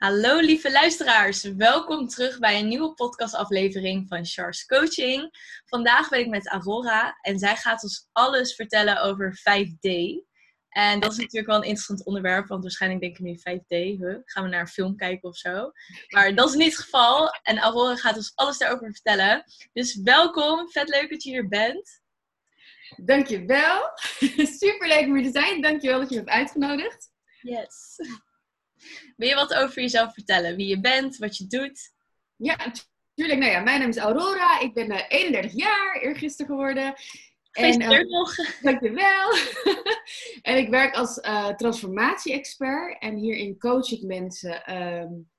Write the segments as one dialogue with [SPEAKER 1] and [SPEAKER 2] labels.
[SPEAKER 1] Hallo lieve luisteraars, welkom terug bij een nieuwe podcastaflevering van Charles Coaching. Vandaag ben ik met Aurora en zij gaat ons alles vertellen over 5D. En dat is natuurlijk wel een interessant onderwerp, want waarschijnlijk denken nu 5D, huh? gaan we naar een film kijken of zo. Maar dat is niet het geval en Aurora gaat ons alles daarover vertellen. Dus welkom, vet leuk dat je hier bent.
[SPEAKER 2] Dankjewel, super leuk om hier te zijn. Dankjewel dat je me hebt uitgenodigd.
[SPEAKER 1] Yes. Wil je wat over jezelf vertellen? Wie je bent, wat je doet?
[SPEAKER 2] Ja, natuurlijk. Nou ja, mijn naam is Aurora. Ik ben 31 eh, jaar, eergisteren geworden.
[SPEAKER 1] En, uh, nog.
[SPEAKER 2] Dankjewel. en ik werk als uh, transformatie-expert. En hierin coach ik mensen um,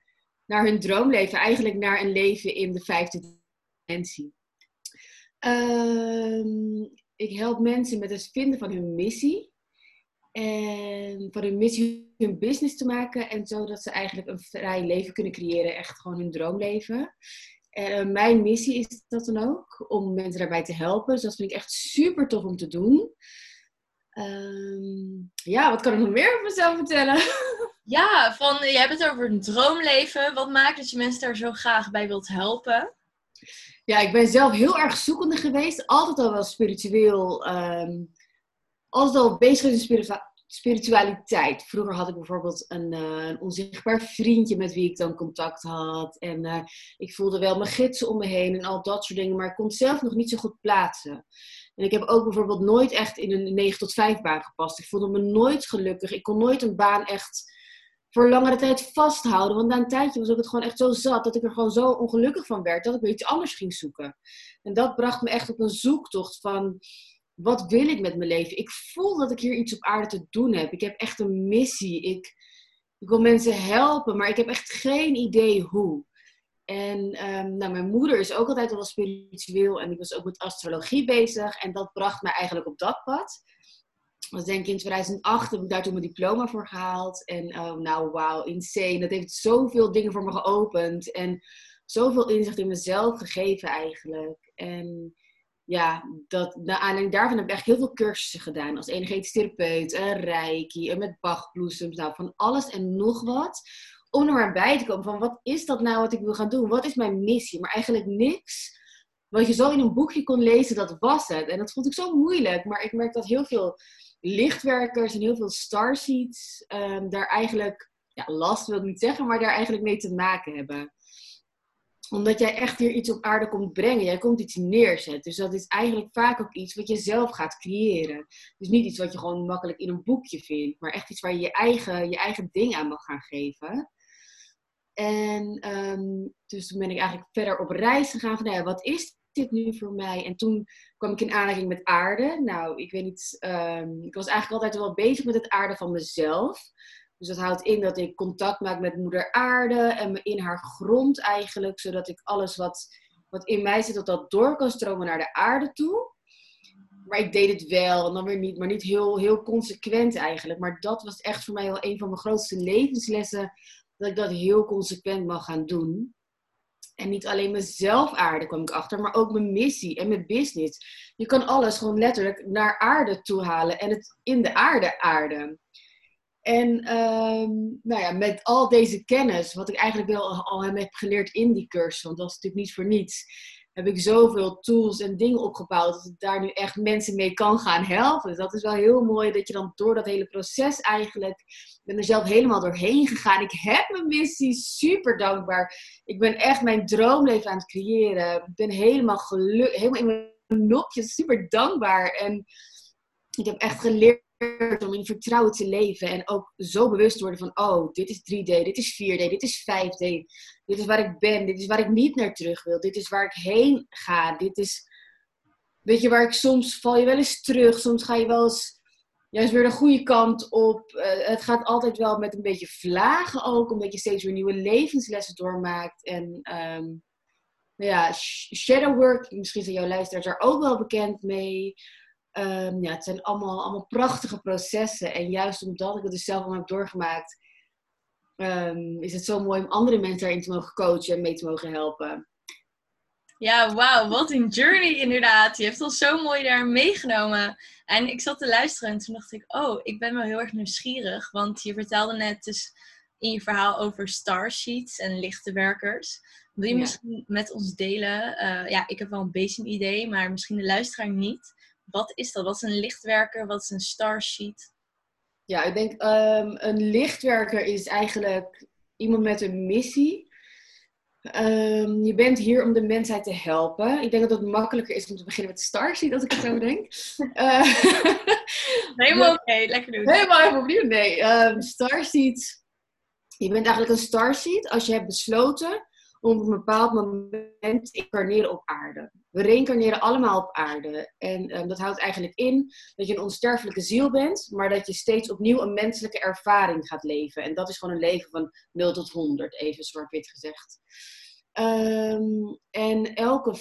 [SPEAKER 2] naar hun droomleven. Eigenlijk naar een leven in de vijfde dimensie. Um, ik help mensen met het vinden van hun missie. En van hun missie hun business te maken. En zodat ze eigenlijk een vrij leven kunnen creëren. Echt gewoon hun droomleven. En mijn missie is dat dan ook. Om mensen daarbij te helpen. Dus dat vind ik echt super tof om te doen. Um, ja, wat kan ik nog meer over mezelf vertellen?
[SPEAKER 1] Ja, van, je hebt het over een droomleven. Wat maakt dat je mensen daar zo graag bij wilt helpen?
[SPEAKER 2] Ja, ik ben zelf heel erg zoekende geweest. Altijd al wel spiritueel. Um, altijd al bezig met spiritualiteit. Vroeger had ik bijvoorbeeld een, uh, een, onzichtbaar vriendje met wie ik dan contact had. En uh, ik voelde wel mijn gidsen om me heen en al dat soort dingen. Maar ik kon zelf nog niet zo goed plaatsen. En ik heb ook bijvoorbeeld nooit echt in een 9 tot 5 baan gepast. Ik voelde me nooit gelukkig. Ik kon nooit een baan echt voor langere tijd vasthouden. Want na een tijdje was ik het gewoon echt zo zat dat ik er gewoon zo ongelukkig van werd dat ik weer iets anders ging zoeken. En dat bracht me echt op een zoektocht van wat wil ik met mijn leven? Ik voel dat ik hier iets op aarde te doen heb. Ik heb echt een missie. Ik, ik wil mensen helpen, maar ik heb echt geen idee hoe. En um, nou, mijn moeder is ook altijd wel spiritueel en ik was ook met astrologie bezig. En dat bracht mij eigenlijk op dat pad. Dat denk ik in 2008 heb ik daar toen mijn diploma voor gehaald. En oh, nou, wauw, insane. Dat heeft zoveel dingen voor me geopend. En zoveel inzicht in mezelf gegeven eigenlijk. En ja, dat, naar aanleiding daarvan heb ik echt heel veel cursussen gedaan. Als energetisch therapeut, een reiki, en met bachbloesems. Nou, van alles en nog wat. Om er maar bij te komen van wat is dat nou wat ik wil gaan doen? Wat is mijn missie? Maar eigenlijk niks wat je zo in een boekje kon lezen, dat was het. En dat vond ik zo moeilijk. Maar ik merk dat heel veel lichtwerkers en heel veel starseeds um, daar eigenlijk, ja, last wil ik niet zeggen, maar daar eigenlijk mee te maken hebben omdat jij echt hier iets op aarde komt brengen. Jij komt iets neerzetten. Dus dat is eigenlijk vaak ook iets wat je zelf gaat creëren. Dus niet iets wat je gewoon makkelijk in een boekje vindt. Maar echt iets waar je je eigen, je eigen ding aan mag gaan geven. En um, dus toen ben ik eigenlijk verder op reis gegaan. Van, nou ja, wat is dit nu voor mij? En toen kwam ik in aanraking met aarde. Nou, ik weet niet. Um, ik was eigenlijk altijd wel bezig met het aarde van mezelf. Dus dat houdt in dat ik contact maak met moeder aarde en me in haar grond eigenlijk, zodat ik alles wat, wat in mij zit, dat dat door kan stromen naar de aarde toe. Maar ik deed het wel en dan weer niet, maar niet heel, heel consequent eigenlijk. Maar dat was echt voor mij wel een van mijn grootste levenslessen, dat ik dat heel consequent mag gaan doen. En niet alleen mezelf aarde kwam ik achter, maar ook mijn missie en mijn business. Je kan alles gewoon letterlijk naar aarde toe halen en het in de aarde aarden. En um, nou ja, met al deze kennis, wat ik eigenlijk wel al heb geleerd in die cursus, want dat is natuurlijk niet voor niets, heb ik zoveel tools en dingen opgebouwd dat ik daar nu echt mensen mee kan gaan helpen. Dus dat is wel heel mooi dat je dan door dat hele proces eigenlijk, ik ben er zelf helemaal doorheen gegaan. Ik heb mijn missie, super dankbaar. Ik ben echt mijn droomleven aan het creëren. Ik ben helemaal gelukkig, helemaal in mijn nopjes, super dankbaar. En ik heb echt geleerd om in vertrouwen te leven en ook zo bewust worden van, oh, dit is 3D, dit is 4D, dit is 5D, dit is waar ik ben, dit is waar ik niet naar terug wil, dit is waar ik heen ga, dit is, weet je, waar ik soms val je wel eens terug, soms ga je wel eens juist weer de goede kant op. Uh, het gaat altijd wel met een beetje vlagen ook, omdat je steeds weer nieuwe levenslessen doormaakt en um, ja, shadow work, misschien zijn jouw luisteraars daar ook wel bekend mee. Um, ja, het zijn allemaal, allemaal prachtige processen. En juist omdat ik het dus zelf al heb doorgemaakt, um, is het zo mooi om andere mensen daarin te mogen coachen en mee te mogen helpen.
[SPEAKER 1] Ja, wauw, wat een journey inderdaad. Je hebt ons zo mooi daar meegenomen. En ik zat te luisteren en toen dacht ik, oh, ik ben wel heel erg nieuwsgierig. Want je vertelde net dus in je verhaal over starsheets en lichtenwerkers. Wil je misschien met ons delen? Uh, ja, ik heb wel een beetje een idee, maar misschien de luisteraar niet. Wat is dat? Wat is een lichtwerker? Wat is een starsheet?
[SPEAKER 2] Ja, ik denk um, een lichtwerker is eigenlijk iemand met een missie. Um, je bent hier om de mensheid te helpen. Ik denk dat het makkelijker is om te beginnen met Starseed, als ik het zo denk. Uh,
[SPEAKER 1] helemaal oké, lekker doen.
[SPEAKER 2] Helemaal even opnieuw, nee. Um, Starseed, je bent eigenlijk een Starseed als je hebt besloten op een bepaald moment incarneren op aarde. We reïncarneren allemaal op aarde. En um, dat houdt eigenlijk in dat je een onsterfelijke ziel bent, maar dat je steeds opnieuw een menselijke ervaring gaat leven. En dat is gewoon een leven van 0 tot 100, even zwart-wit gezegd. Um, en elke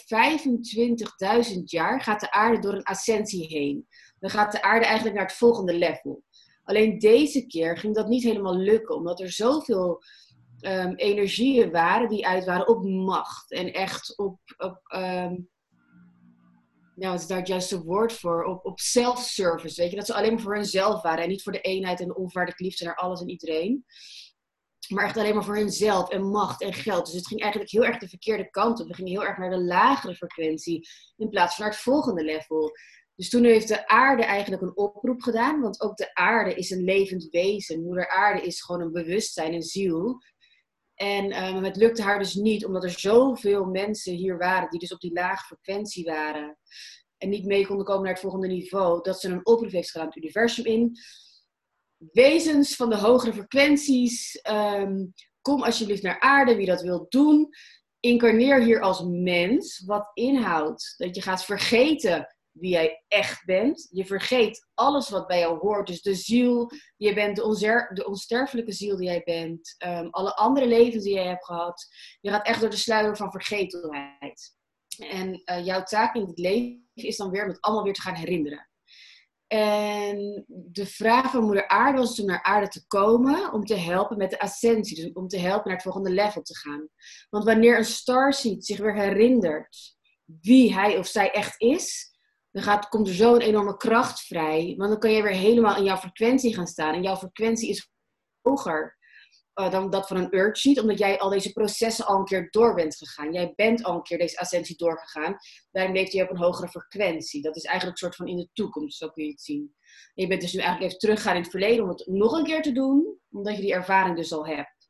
[SPEAKER 2] 25.000 jaar gaat de aarde door een ascensie heen. Dan gaat de aarde eigenlijk naar het volgende level. Alleen deze keer ging dat niet helemaal lukken, omdat er zoveel um, energieën waren die uit waren op macht. En echt op, op um, nou, is daar het woord voor? Op, op self-service, weet je. Dat ze alleen maar voor hunzelf waren en niet voor de eenheid en de onvoorwaardelijke liefde naar alles en iedereen. Maar echt alleen maar voor hunzelf en macht en geld. Dus het ging eigenlijk heel erg de verkeerde kant op. We gingen heel erg naar de lagere frequentie in plaats van naar het volgende level. Dus toen heeft de aarde eigenlijk een oproep gedaan. Want ook de aarde is een levend wezen. Moeder aarde is gewoon een bewustzijn, een ziel. En um, het lukte haar dus niet, omdat er zoveel mensen hier waren die dus op die lage frequentie waren. En niet mee konden komen naar het volgende niveau. Dat ze een oproep heeft gedaan het universum in. Wezens van de hogere frequenties, um, kom alsjeblieft naar aarde, wie dat wil doen. Incarneer hier als mens, wat inhoudt dat je gaat vergeten wie jij echt bent. Je vergeet alles wat bij jou hoort. Dus de ziel, je bent de, onsterfelijke ziel die jij bent. Um, alle andere levens die jij hebt gehad. Je gaat echt door de sluier van vergetelheid. En uh, jouw taak in het leven is dan weer om het allemaal weer te gaan herinneren. En de vraag van moeder aarde was om naar aarde te komen om te helpen met de ascensie. Dus om te helpen naar het volgende level te gaan. Want wanneer een starseed zich weer herinnert wie hij of zij echt is, dan komt er zo een enorme kracht vrij. Want dan kan je weer helemaal in jouw frequentie gaan staan. En jouw frequentie is hoger uh, dan dat van een urge omdat jij al deze processen al een keer door bent gegaan. Jij bent al een keer deze ascensie doorgegaan. Daarom leeft je op een hogere frequentie. Dat is eigenlijk een soort van in de toekomst, zo kun je het zien. En je bent dus nu eigenlijk even teruggegaan in het verleden om het nog een keer te doen, omdat je die ervaring dus al hebt.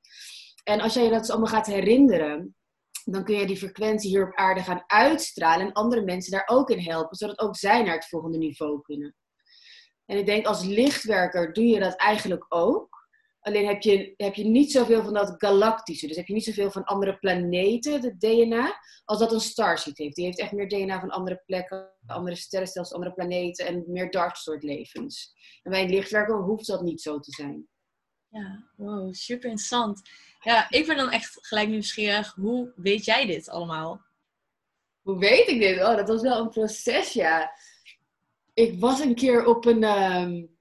[SPEAKER 2] En als jij je dat dus allemaal gaat herinneren, dan kun je die frequentie hier op aarde gaan uitstralen en andere mensen daar ook in helpen, zodat ook zij naar het volgende niveau kunnen. En ik denk als lichtwerker doe je dat eigenlijk ook. Alleen heb je, heb je niet zoveel van dat galactische. Dus heb je niet zoveel van andere planeten, de DNA, als dat een starseed heeft. Die heeft echt meer DNA van andere plekken, andere sterrenstelsels, andere planeten en meer dark soort levens. En bij een lichtwerker hoeft dat niet zo te zijn.
[SPEAKER 1] Ja, wow, super interessant. Ja, ik ben dan echt gelijk nieuwsgierig. Hoe weet jij dit allemaal?
[SPEAKER 2] Hoe weet ik dit? Oh, dat was wel een proces, ja. Ik was een keer op een um,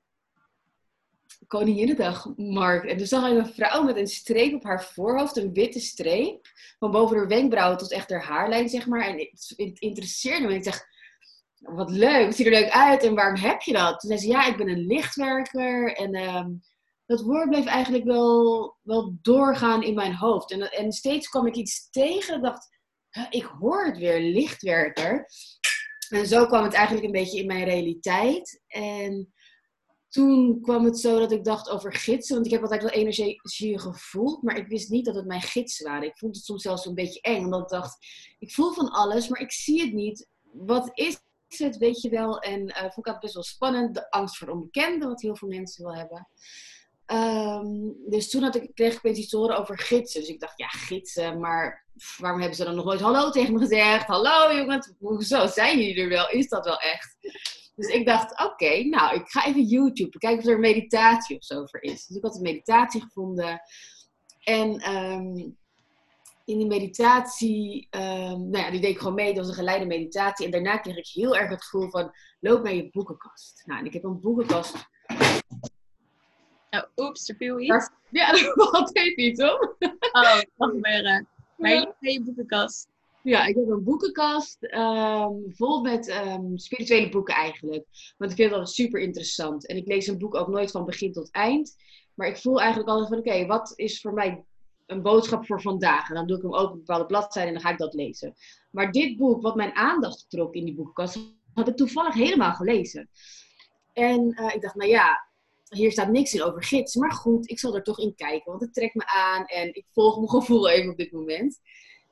[SPEAKER 2] Koninginnedagmarkt. En toen zag ik een vrouw met een streep op haar voorhoofd. Een witte streep. Van boven haar wenkbrauwen tot echt haar haarlijn, zeg maar. En het, interesseerde me. Ik zeg, wat leuk. Het ziet er leuk uit. En waarom heb je dat? Toen zei ze, ja, ik ben een lichtwerker. En... Um, dat woord bleef eigenlijk wel, wel doorgaan in mijn hoofd. En, en steeds kwam ik iets tegen. Dacht, ik hoor het weer, lichtwerker. En zo kwam het eigenlijk een beetje in mijn realiteit. En toen kwam het zo dat ik dacht over gidsen. Want ik heb altijd wel energie gevoeld. Maar ik wist niet dat het mijn gidsen waren. Ik vond het soms zelfs een beetje eng. Omdat ik dacht, ik voel van alles, maar ik zie het niet. Wat is het, weet je wel? En uh, vond ik dat best wel spannend. De angst voor onbekende, wat heel veel mensen wel hebben. Um, dus toen had ik, kreeg ik iets te horen over gidsen. Dus ik dacht, ja, gidsen, maar waarom hebben ze dan nog nooit hallo tegen me gezegd? Hallo jongens, hoezo zijn jullie er wel? Is dat wel echt? Dus ik dacht, oké, nou, ik ga even YouTube kijken of er een meditatie of zo voor is. Dus ik had een meditatie gevonden. En um, in die meditatie, um, nou ja, die deed ik gewoon mee. Dat was een geleide meditatie. En daarna kreeg ik heel erg het gevoel van, loop naar je boekenkast. Nou, en ik heb een boekenkast
[SPEAKER 1] Oh, oeps, er viel iets.
[SPEAKER 2] Ja, dat even iets hoor.
[SPEAKER 1] Oh, dat gebeuren. Maar je hebt je boekenkast.
[SPEAKER 2] Ja, ik heb een boekenkast um, vol met um, spirituele boeken eigenlijk. Want ik vind dat super interessant. En ik lees een boek ook nooit van begin tot eind. Maar ik voel eigenlijk altijd van, oké, wat is voor mij een boodschap voor vandaag? En dan doe ik hem ook op een bepaalde bladzijde en dan ga ik dat lezen. Maar dit boek, wat mijn aandacht trok in die boekenkast, had ik toevallig helemaal gelezen. En uh, ik dacht, nou ja, hier staat niks in over gids. Maar goed, ik zal er toch in kijken, want het trekt me aan en ik volg mijn gevoel even op dit moment.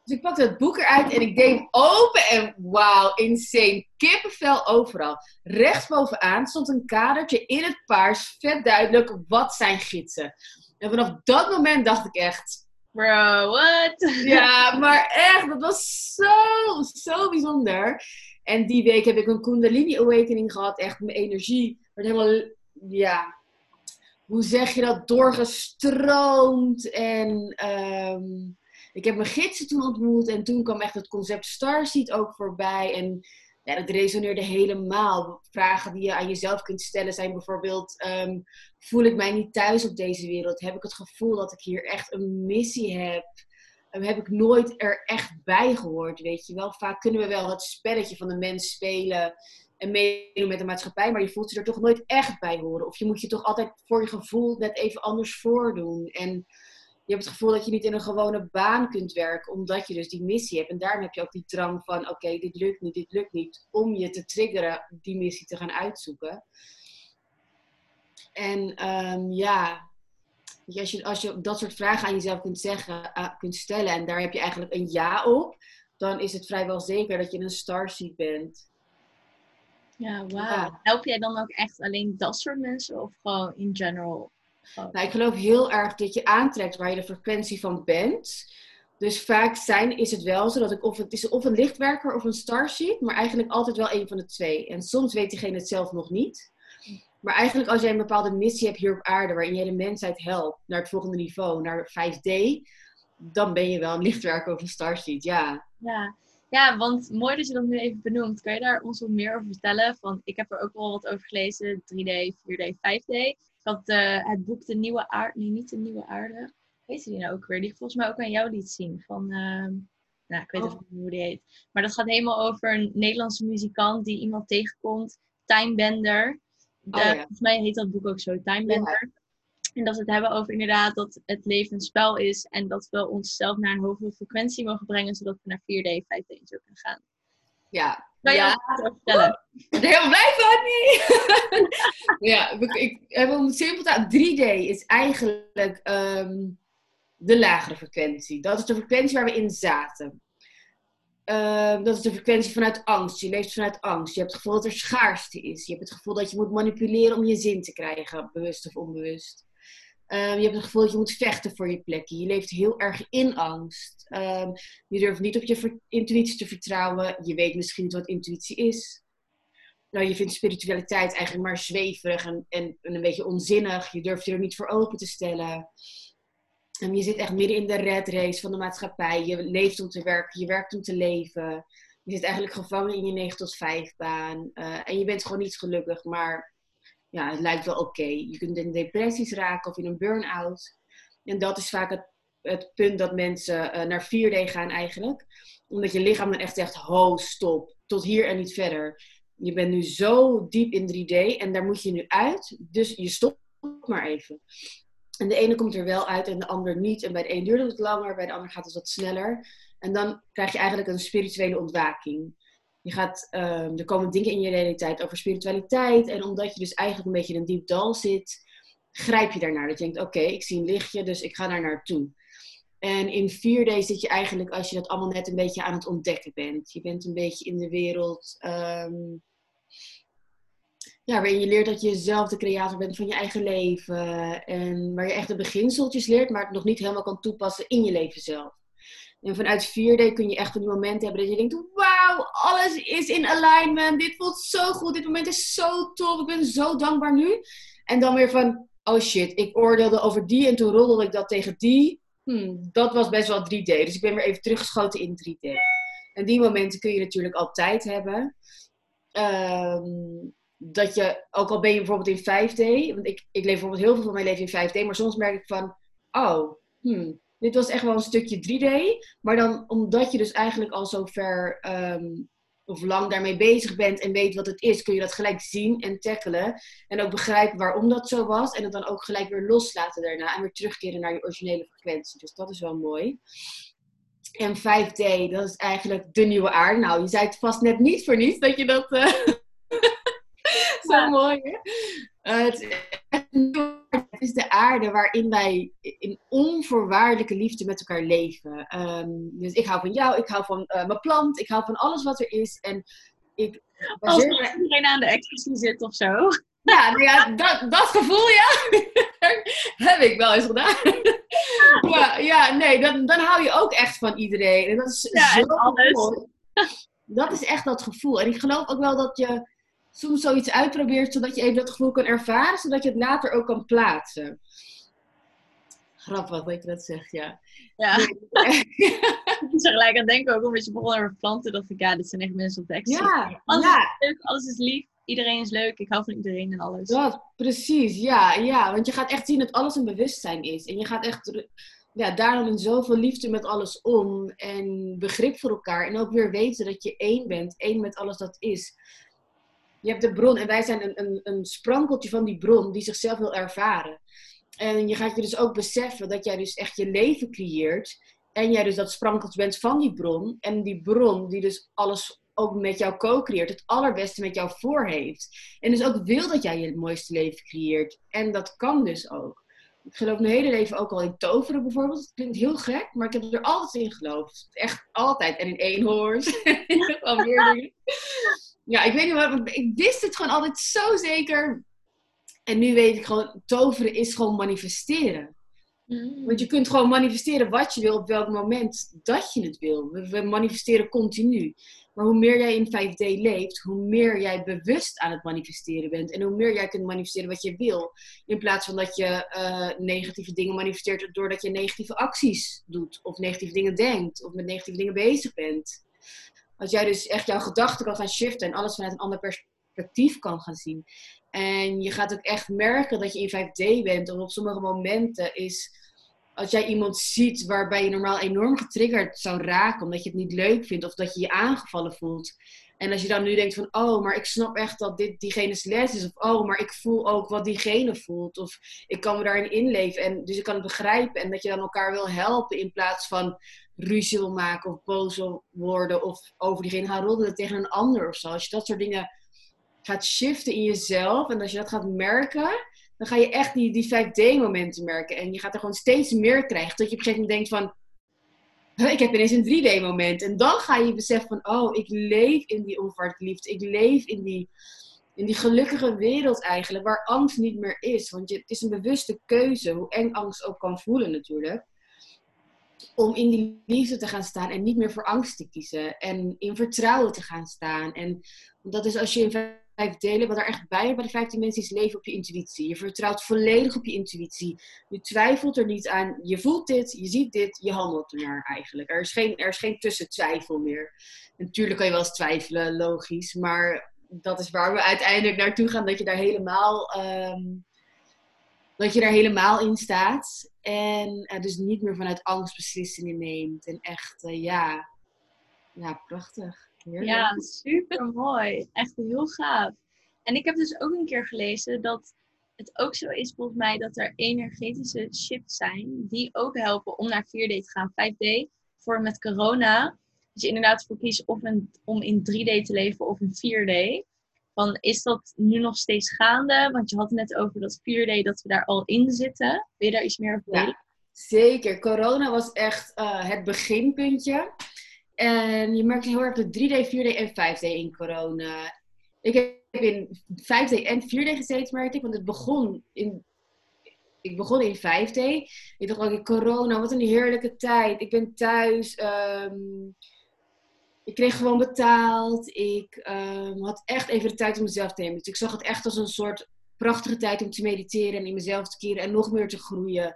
[SPEAKER 2] Dus ik pakte het boek eruit en ik deed hem open en wauw, insane. Kippenvel overal. Rechtsbovenaan stond een kadertje in het paars, vet duidelijk, wat zijn gidsen. En vanaf dat moment dacht ik echt...
[SPEAKER 1] Bro, what?
[SPEAKER 2] Ja, maar echt, dat was zo, zo bijzonder. En die week heb ik een Kundalini Awakening gehad. Echt, mijn energie werd helemaal, ja, hoe zeg je dat, doorgestroomd. En um, ik heb mijn gidsen toen ontmoet. En toen kwam echt het concept Starseed ook voorbij. En ja, dat resoneerde helemaal. Vragen die je aan jezelf kunt stellen zijn bijvoorbeeld: um, voel ik mij niet thuis op deze wereld? Heb ik het gevoel dat ik hier echt een missie heb? Um, heb ik nooit er echt bij gehoord? Weet je wel, vaak kunnen we wel het spelletje van de mens spelen en meedoen met de maatschappij, maar je voelt je er toch nooit echt bij horen. Of je moet je toch altijd voor je gevoel net even anders voordoen. En je hebt het gevoel dat je niet in een gewone baan kunt werken, omdat je dus die missie hebt. En daarom heb je ook die drang van, oké, dit lukt niet, dit lukt niet, om je te triggeren die missie te gaan uitzoeken. En um, ja, als je, als je dat soort vragen aan jezelf kunt, zeggen, uh, kunt stellen en daar heb je eigenlijk een ja op, dan is het vrijwel zeker dat je een starseed bent.
[SPEAKER 1] Ja, wauw. Help jij dan ook echt alleen dat soort mensen of gewoon in general?
[SPEAKER 2] Nou, ik geloof heel erg dat je aantrekt waar je de frequentie van bent. Dus vaak zijn, is het wel zo dat ik of het is of een lichtwerker of een starseed, maar eigenlijk altijd wel een van de twee. En soms weet diegene het zelf nog niet. Maar eigenlijk als jij een bepaalde missie hebt hier op aarde, waarin je de mensheid helpt naar het volgende niveau, naar 5D, dan ben je wel een lichtwerker of een starseed, ja.
[SPEAKER 1] Ja, ja, want mooi dat je dat nu even benoemt. Kan je daar ons wat meer over vertellen? Van, ik heb er ook wel wat over gelezen. 3D, 4D, 5D. Ik had uh, het boek De Nieuwe Aarde. Nee, niet De Nieuwe Aarde. Weet je die nou ook weer? Die ik volgens mij ook aan jou liet zien. Van, uh, nou, ik weet oh. even hoe die heet. Maar dat gaat helemaal over een Nederlandse muzikant die iemand tegenkomt. Timebender. De, oh, ja. Volgens mij heet dat boek ook zo, Timebender. En dat we het hebben over inderdaad dat het leven een spel is. En dat we onszelf naar een hogere frequentie mogen brengen. Zodat we naar 4D, 5D en zo kunnen gaan.
[SPEAKER 2] Ja.
[SPEAKER 1] Kan je ja. vertellen?
[SPEAKER 2] Ik ben helemaal blij van, niet. ja, ik heb om simpel te 3D is eigenlijk um, de lagere frequentie. Dat is de frequentie waar we in zaten. Uh, dat is de frequentie vanuit angst. Je leeft vanuit angst. Je hebt het gevoel dat er schaarste is. Je hebt het gevoel dat je moet manipuleren om je zin te krijgen, bewust of onbewust. Um, je hebt het gevoel dat je moet vechten voor je plekje. Je leeft heel erg in angst. Um, je durft niet op je intuïtie te vertrouwen. Je weet misschien niet wat intuïtie is. Nou, je vindt spiritualiteit eigenlijk maar zweverig en, en, en een beetje onzinnig. Je durft je er niet voor open te stellen. Um, je zit echt midden in de red race van de maatschappij. Je leeft om te werken, je werkt om te leven. Je zit eigenlijk gevangen in je 9 tot 5 baan. Uh, en je bent gewoon niet gelukkig, maar ja, het lijkt wel oké. Je kunt in depressies raken of in een burn-out. En dat is vaak het, het punt dat mensen uh, naar 4D gaan eigenlijk. Omdat je lichaam dan echt zegt, ho, stop, tot hier en niet verder. Je bent nu zo diep in 3D en daar moet je nu uit. Dus je stopt maar even. En de ene komt er wel uit en de ander niet. En bij de een duurt het langer, bij de ander gaat het wat sneller. En dan krijg je eigenlijk een spirituele ontwaking. Je gaat, um, er komen dingen in je realiteit over spiritualiteit. En omdat je dus eigenlijk een beetje in een diep dal zit, grijp je daarnaar. Dat je denkt, oké, ik zie een lichtje, dus ik ga daar naartoe. En in 4D zit je eigenlijk, als je dat allemaal net een beetje aan het ontdekken bent. Je bent een beetje in de wereld, um, ja, waarin je leert dat je zelf de creator bent van je eigen leven. En waar je echt de beginseltjes leert, maar het nog niet helemaal kan toepassen in je leven zelf. En vanuit 4D kun je echt een moment hebben dat je denkt: wauw, alles is in alignment. Dit voelt zo goed. Dit moment is zo tof. Ik ben zo dankbaar nu. En dan weer van: oh shit, ik oordeelde over die en toen roddelde ik dat tegen die. Hmm, dat was best wel 3D. Dus ik ben weer even teruggeschoten in 3D. En die momenten kun je natuurlijk altijd hebben. Um, dat je, ook al ben je bijvoorbeeld in 5D, want ik, ik leef bijvoorbeeld heel veel van mijn leven in 5D, maar soms merk ik van, oh, hmm, dit was echt wel een stukje 3D. Maar dan omdat je dus eigenlijk al zo ver um, of lang daarmee bezig bent en weet wat het is, kun je dat gelijk zien en tackelen. En ook begrijpen waarom dat zo was. En het dan ook gelijk weer loslaten daarna. En weer terugkeren naar je originele frequentie. Dus dat is wel mooi. En 5D, dat is eigenlijk de nieuwe aarde. Nou, je zei het vast net niet voor niets dat je dat. Uh... zo mooi, hè? Uh, het, is het is de aarde waarin wij in onvoorwaardelijke liefde met elkaar leven. Ehm, dus ik hou van jou, ik hou van uh, mijn plant, ik hou van alles wat er is. En ik
[SPEAKER 1] Als iedereen aan de ecstasy zit of zo.
[SPEAKER 2] Ja, nou ja dat, dat gevoel, ja, heb ik wel eens gedaan. ja, ja, nee, dan, dan hou je ook echt van iedereen. En dat is
[SPEAKER 1] ja,
[SPEAKER 2] zo
[SPEAKER 1] alles.
[SPEAKER 2] Dat is echt dat gevoel. En ik geloof ook wel dat je soms zoiets uitprobeert, zodat je even dat gevoel kan ervaren, zodat je het later ook kan plaatsen. Grappig dat je dat zegt, ja.
[SPEAKER 1] Ja. ik moest er gelijk aan denken, ook omdat je begon over planten, dacht ik, ja, dit zijn echt mensen op de
[SPEAKER 2] Ja,
[SPEAKER 1] alles
[SPEAKER 2] ja.
[SPEAKER 1] is leuk, alles is lief, iedereen is leuk, ik hou van iedereen en alles.
[SPEAKER 2] Dat, precies, ja, ja. Want je gaat echt zien dat alles een bewustzijn is. En je gaat echt ja, daarom in zoveel liefde met alles om. En begrip voor elkaar. En ook weer weten dat je één bent. één met alles dat is. Je hebt de bron en wij zijn een, een, een sprankeltje van die bron die zichzelf wil ervaren. En je gaat je dus ook beseffen dat jij dus echt je leven creëert. En jij dus dat sprankeltje bent van die bron. En die bron die dus alles ook met jou co-creëert. Het allerbeste met jou voor heeft. En dus ook wil dat jij je mooiste leven creëert. En dat kan dus ook. Ik geloof mijn hele leven ook al in toveren bijvoorbeeld. Het klinkt heel gek, maar ik heb er altijd in geloofd. Echt altijd. En in meer dingen. Ja, ik weet niet wat. Ik wist het gewoon altijd zo zeker. En nu weet ik gewoon, toveren is gewoon manifesteren.
[SPEAKER 1] Mm.
[SPEAKER 2] Want je kunt gewoon manifesteren wat je wil op welk moment dat je het wil. We, we manifesteren continu. Maar hoe meer jij in 5D leeft, hoe meer jij bewust aan het manifesteren bent. En hoe meer jij kunt manifesteren wat je wil. In plaats van dat je eh, negatieve dingen manifesteert doordat je negatieve acties doet. Of negatieve dingen denkt. Of met negatieve dingen bezig bent. Als jij dus echt jouw gedachten kan gaan shiften en alles vanuit een ander perspectief kan gaan zien. En je gaat ook echt merken dat je in 5D bent. Of op sommige momenten is als jij iemand ziet waarbij je normaal enorm getriggerd zou raken, omdat je het niet leuk vindt of dat je je aangevallen voelt. En als je dan nu denkt van, oh, maar ik snap echt dat dit diegene's les is. Of, oh, maar ik voel ook wat diegene voelt. Of ik kan me daarin inleven. En, dus ik kan het begrijpen. En dat je dan elkaar wil helpen in plaats van ruzie wil maken of boos worden. Of over diegene gaan roddelen tegen een ander of zo. Als je dat soort dingen gaat shiften in jezelf. En als je dat gaat merken, dan ga je echt die, die 5D-momenten merken. En je gaat er gewoon steeds meer krijgen. Tot je op een gegeven moment denkt van, ik heb ineens een 3D-moment. En dan ga je beseffen van, oh, ik leef in die liefde. Ik leef in die, in die gelukkige wereld eigenlijk, waar angst niet meer is. Want je, het is een bewuste keuze, hoe eng angst ook kan voelen natuurlijk. Om in die liefde te gaan staan en niet meer voor angst te kiezen. En in vertrouwen te gaan staan. En dat is als je in vijf delen, wat er echt bij bij de vijf dimensies, leven op je intuïtie. Je vertrouwt volledig op je intuïtie. Je twijfelt er niet aan. Je voelt dit, je ziet dit, je handelt ernaar eigenlijk. Er is geen, er is geen tussentwijfel meer. Natuurlijk kan je wel eens twijfelen, logisch. Maar dat is waar we uiteindelijk naartoe gaan, dat je daar helemaal, um, dat je daar helemaal in staat. En uh, dus niet meer vanuit angst beslissingen neemt. En echt, uh, ja, ja, prachtig.
[SPEAKER 1] Ja, super mooi. Echt heel gaaf. En ik heb dus ook een keer gelezen dat het ook zo is volgens mij dat er energetische shifts zijn die ook helpen om naar 4D te gaan. 5D voor met corona. Dus je inderdaad voor kiest of een, om in 3D te leven of in 4D. Van, is dat nu nog steeds gaande? Want je had het net over dat 4D, dat we daar al in zitten. Wil je daar iets meer over
[SPEAKER 2] weten? Ja, zeker. Corona was echt uh, het beginpuntje. En je merkt heel erg de 3D, 4D en 5D in corona. Ik heb in 5D en 4D gezeten, merkte ik. Want het begon in... Ik begon in 5D. Ik dacht ook, corona, wat een heerlijke tijd. Ik ben thuis. Um, ik kreeg gewoon betaald. Ik um, had echt even de tijd om mezelf te nemen. Dus ik zag het echt als een soort prachtige tijd om te mediteren en in mezelf te keren en nog meer te groeien.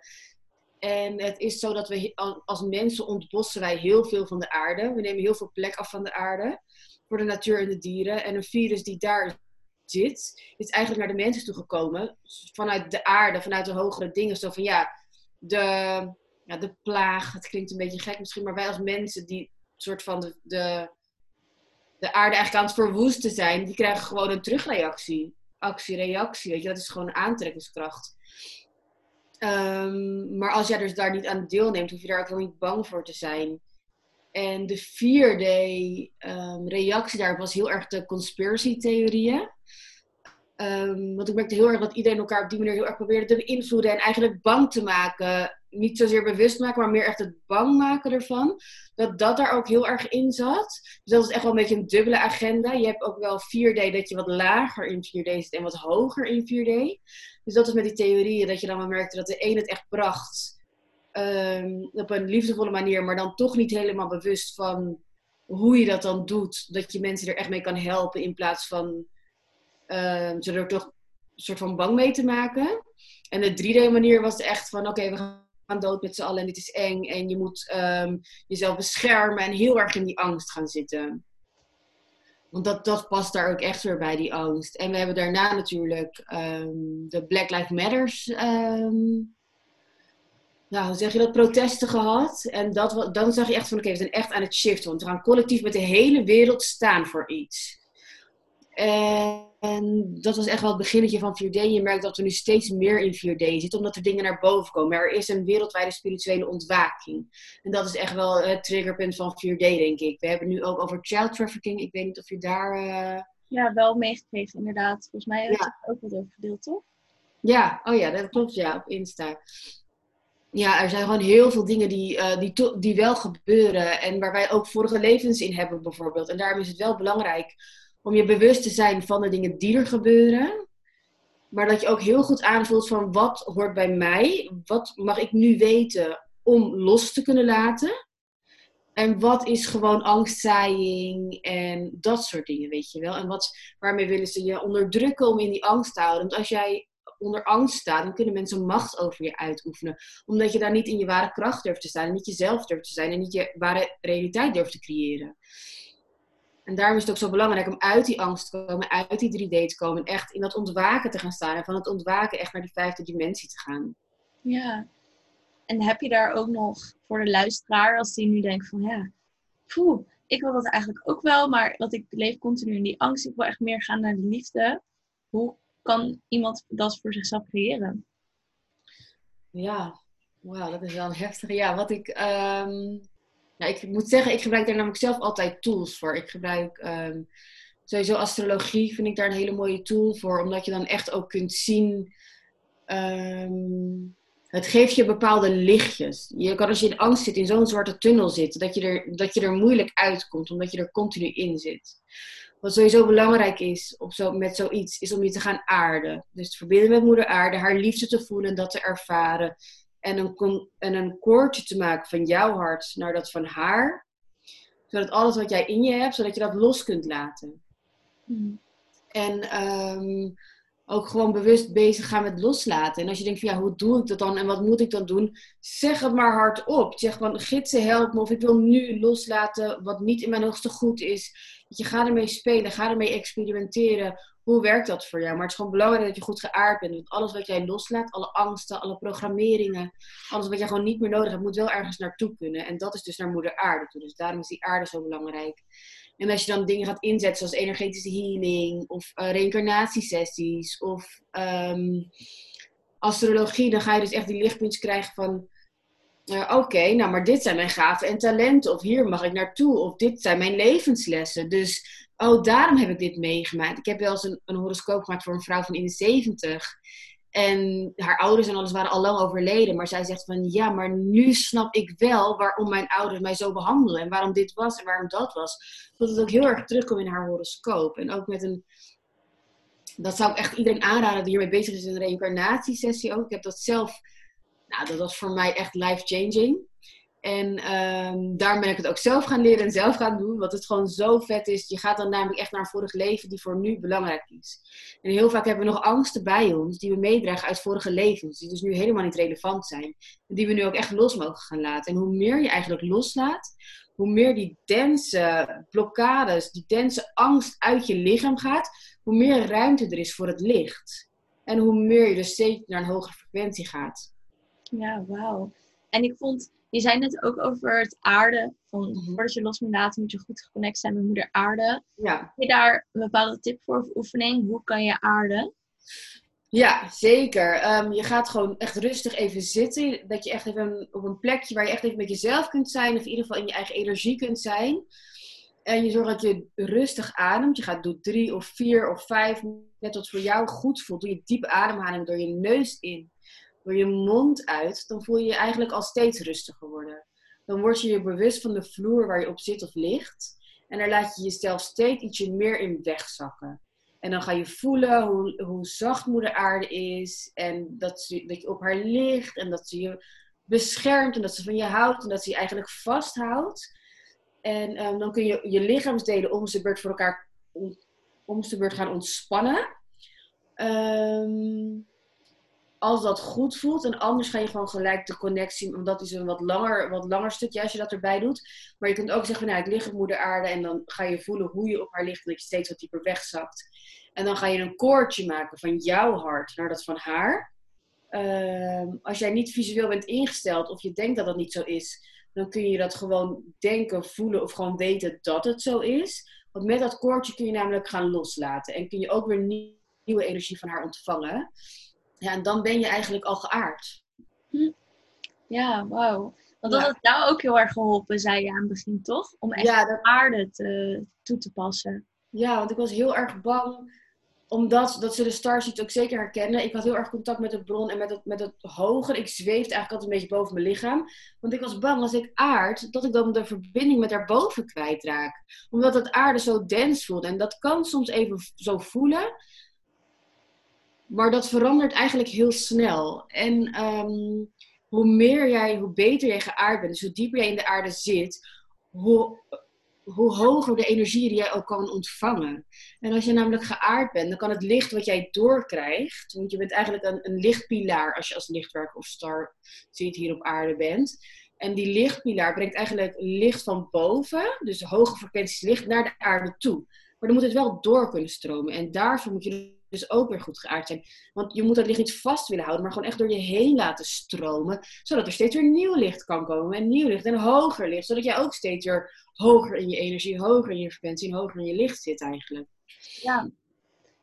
[SPEAKER 2] En het is zo dat we als mensen ontbossen wij heel veel van de aarde. We nemen heel veel plek af van de aarde. Voor de natuur en de dieren. En een virus die daar zit, is eigenlijk naar de mensen toegekomen. Vanuit de aarde, vanuit de hogere dingen. Zo van ja, de, ja, de plaag. Het klinkt een beetje gek misschien. Maar wij als mensen die soort van de, de de aarde eigenlijk aan het verwoesten zijn, die krijgen gewoon een terugreactie. Actie-reactie, weet je, dat is gewoon aantrekkingskracht. Ehm, maar als jij dus daar niet aan deelneemt, hoef je daar ook helemaal niet bang voor te zijn. En de vierde um, reactie daarop was heel erg de conspiracy-theorieën. Um, want ik merkte heel erg dat iedereen elkaar op die manier heel erg probeerde te beïnvloeden en eigenlijk bang te maken. Niet zozeer bewust maken, maar meer echt het bang maken ervan. Dat dat daar ook heel erg in zat. Dus dat is echt wel een beetje een dubbele agenda. Je hebt ook wel 4D dat je wat lager in 4D zit en wat hoger in 4D. Dus dat is met die theorieën dat je dan wel merkte dat de een het echt bracht. Um, op een liefdevolle manier, maar dan toch niet helemaal bewust van hoe je dat dan doet. Dat je mensen er echt mee kan helpen in plaats van uh, ze er toch een soort van bang mee te maken. En de 3D-manier was echt van: oké, we gaan dood met z'n allen en dit is eng. En je moet um, jezelf beschermen en heel erg in die angst gaan zitten. Want dat, dat past daar ook echt weer bij, die angst. En we hebben daarna natuurlijk um, de Black Lives Matters. Um, nou, hoe zeg je dat? Protesten gehad. En dat, dan zag je echt van: oké, okay, we zijn echt aan het shiften. Want we gaan collectief met de hele wereld staan voor iets. En dat was echt wel het beginnetje van 4D. Je merkt dat we nu steeds meer in 4D zitten, omdat er dingen naar boven komen. Er is een wereldwijde spirituele ontwaking. En dat is echt wel het triggerpunt van 4D, denk ik. We hebben nu ook over child trafficking. Ik weet niet of je daar... Uh...
[SPEAKER 1] Ja, wel meegekregen, inderdaad. Volgens mij heb ja. ook wat over gedeeld, toch?
[SPEAKER 2] Ja, oh ja, dat klopt, ja, op Insta. Ja, er zijn gewoon heel veel dingen die, uh, die, die wel gebeuren. En waar wij ook vorige levens in hebben, bijvoorbeeld. En daarom is het wel belangrijk om je bewust te zijn van de dingen die er gebeuren. Maar dat je ook heel goed aanvoelt van wat hoort bij mij? Wat mag ik nu weten om los te kunnen laten? En wat is gewoon angstzaaiing en dat soort dingen, weet je wel? En wat, waarmee willen ze je onderdrukken om in die angst te houden? Want als jij onder angst staat, dan kunnen mensen macht over je uitoefenen. Omdat je daar niet in je ware kracht durft te staan, en niet jezelf durft te zijn en niet je ware realiteit durft te creëren. En daarom is het ook zo belangrijk om uit die angst te komen, uit die 3D te komen. En echt in dat ontwaken te gaan staan. En van het ontwaken echt naar die vijfde dimensie te gaan.
[SPEAKER 1] Ja. En heb je daar ook nog voor de luisteraar, als die nu denkt van ja, poeh, ik wil dat eigenlijk ook wel, maar wat ik leef continu in die angst. Ik wil echt meer gaan naar de liefde. Hoe kan iemand dat voor zichzelf creëren?
[SPEAKER 2] Ja, wauw, dat is wel een heftige. Ja, wat ik. Um ja, ik moet zeggen, ik gebruik daar namelijk zelf altijd tools voor. Ik gebruik um, sowieso astrologie, vind ik daar een hele mooie tool voor. Omdat je dan echt ook kunt zien. Um, het geeft je bepaalde lichtjes. Je kan als je in angst zit, in zo'n zwarte tunnel zitten, dat je, er, dat je er moeilijk uitkomt, omdat je er continu in zit. Wat sowieso belangrijk is op zo, met zoiets, is om je te gaan aarden. Dus te verbinden met moeder aarde, haar liefde te voelen, dat te ervaren en een, en een koordje te maken van jouw hart naar dat van haar. Zodat alles wat jij in je hebt, zodat je dat los kunt laten. Hmm. En um, ook gewoon bewust bezig gaan met loslaten. En als je denkt van ja, hoe doe ik dat dan en wat moet ik dan doen? Zeg het maar hardop. Zeg van gidsen help me of ik wil nu loslaten wat niet in mijn hoogste goed is. Je gaat ermee spelen, ga ermee experimenteren hoe werkt dat voor jou? Maar het is gewoon belangrijk dat je goed geaard bent. Want alles wat jij loslaat, alle angsten, alle programmeringen, alles wat jij gewoon niet meer nodig hebt, moet wel ergens naartoe kunnen. En dat is dus naar moeder aarde toe. Dus daarom is die aarde zo belangrijk. En als je dan dingen gaat inzetten zoals energetische healing of uh, reïncarnatiesessies of um, astrologie, dan ga je dus echt die lichtpuntjes krijgen van uh, oké, nou maar dit zijn mijn gaven en talenten of hier mag ik naartoe of dit zijn mijn levenslessen. Dus oh, daarom heb ik dit meegemaakt. Ik heb wel eens een, een horoscoop gemaakt voor een vrouw van in de 70. En haar ouders en alles waren al lang overleden. Maar zij zegt van ja, maar nu snap ik wel waarom mijn ouders mij zo behandelen. En waarom dit was en waarom dat was. Dat het ook heel erg terugkomt in haar horoscoop. En ook met een. Dat zou ik echt iedereen aanraden die hiermee bezig is. Een reïncarnatiesessie ook. Ik heb dat zelf. Nou, dat was voor mij echt life-changing. En um, daarom ben ik het ook zelf gaan leren en zelf gaan doen. Wat het gewoon zo vet is. Je gaat dan namelijk echt naar een vorig leven die voor nu belangrijk is. En heel vaak hebben we nog angsten bij ons die we meedragen uit vorige levens. Die dus nu helemaal niet relevant zijn. En die we nu ook echt los mogen gaan laten. En hoe meer je eigenlijk loslaat, hoe meer die dense blokkades, die dense angst uit je lichaam gaat, hoe meer ruimte er is voor het licht. En hoe meer je dus steeds naar een hogere frequentie gaat.
[SPEAKER 1] Ja, wauw. En ik vond Je zei net ook over het aarde. Van,
[SPEAKER 2] Mhm.
[SPEAKER 1] Voordat je los moet laten, moet je goed geconnect zijn met moeder aarde.
[SPEAKER 2] Ja.
[SPEAKER 1] Heb je daar een bepaalde tip voor of oefening? Hoe kan je aarden?
[SPEAKER 2] Ja, zeker. Ehm, je gaat gewoon echt rustig even zitten. Dat je echt even op een plekje waar je echt even met jezelf kunt zijn. Of in ieder geval in je eigen energie kunt zijn. En je zorgt dat je rustig ademt. Je gaat doen drie of vier of vijf. Net wat voor jou goed voelt. Doe je diepe ademhaling door je neus in. Door je mond uit. Dan voel je je eigenlijk al steeds rustiger worden. Dan word je je bewust van de vloer waar je op zit of ligt. En daar laat je jezelf steeds ietsje meer in wegzakken. En dan ga je voelen hoe, hoe zacht moeder aarde is. En dat, ze, dat je op haar ligt. En dat ze je beschermt. En dat ze van je houdt. En dat ze je eigenlijk vasthoudt. En ehm, dan kun je je lichaamsdelen om de beurt voor elkaar om, beurt gaan ontspannen. Ehm, als dat goed voelt. En anders ga je gewoon gelijk de connectie. Want dat is een wat langer, wat langer stukje als je dat erbij doet. Maar je kunt ook zeggen, nou, ik lig op moeder aarde. En dan ga je voelen hoe je op haar ligt. En dat je steeds wat dieper wegzakt. En dan ga je een koordje maken van jouw hart naar dat van haar. Ehm, als jij niet visueel bent ingesteld of je denkt dat dat niet zo is, dan kun je dat gewoon denken, voelen of gewoon weten dat het zo is. Want met dat koordje kun je namelijk gaan loslaten en kun je ook weer nie- nieuwe energie van haar ontvangen. Ja, en dan ben je eigenlijk al geaard.
[SPEAKER 1] Ja, wauw. Want dat
[SPEAKER 2] Ja.
[SPEAKER 1] had jou ook heel erg geholpen, zei je aan het begin, toch? Om echt
[SPEAKER 2] Ja,
[SPEAKER 1] de
[SPEAKER 2] dat-
[SPEAKER 1] aarde te, toe te passen.
[SPEAKER 2] Ja, want ik was heel erg bang, omdat dat ze de starseeds ook zeker herkennen. Ik had heel erg contact met de bron en met het, met het hoger. Ik zweefde eigenlijk altijd een beetje boven mijn lichaam. Want ik was bang als ik aard, dat ik dan de verbinding met daarboven kwijtraak. Omdat het aarde zo dens voelt. En dat kan soms even zo voelen. Maar dat verandert eigenlijk heel snel. En ehm, hoe meer jij, hoe beter jij geaard bent, dus hoe dieper jij in de aarde zit, hoe, hoe hoger de energie die jij ook kan ontvangen. En als je namelijk geaard bent, dan kan het licht wat jij doorkrijgt, want je bent eigenlijk een, een lichtpilaar als je als lichtwerker of star ziet hier op aarde bent. En die lichtpilaar brengt eigenlijk licht van boven, dus hoge frequenties licht, naar de aarde toe. Maar dan moet het wel door kunnen stromen. En daarvoor moet je dus ook weer goed geaard zijn. Want je moet dat licht niet vast willen houden, maar gewoon echt door je heen laten stromen. Zodat er steeds weer nieuw licht kan komen. En nieuw licht en hoger licht. Zodat jij ook steeds weer hoger in je energie, hoger in je frequentie en hoger in je licht zit eigenlijk.
[SPEAKER 1] Ja.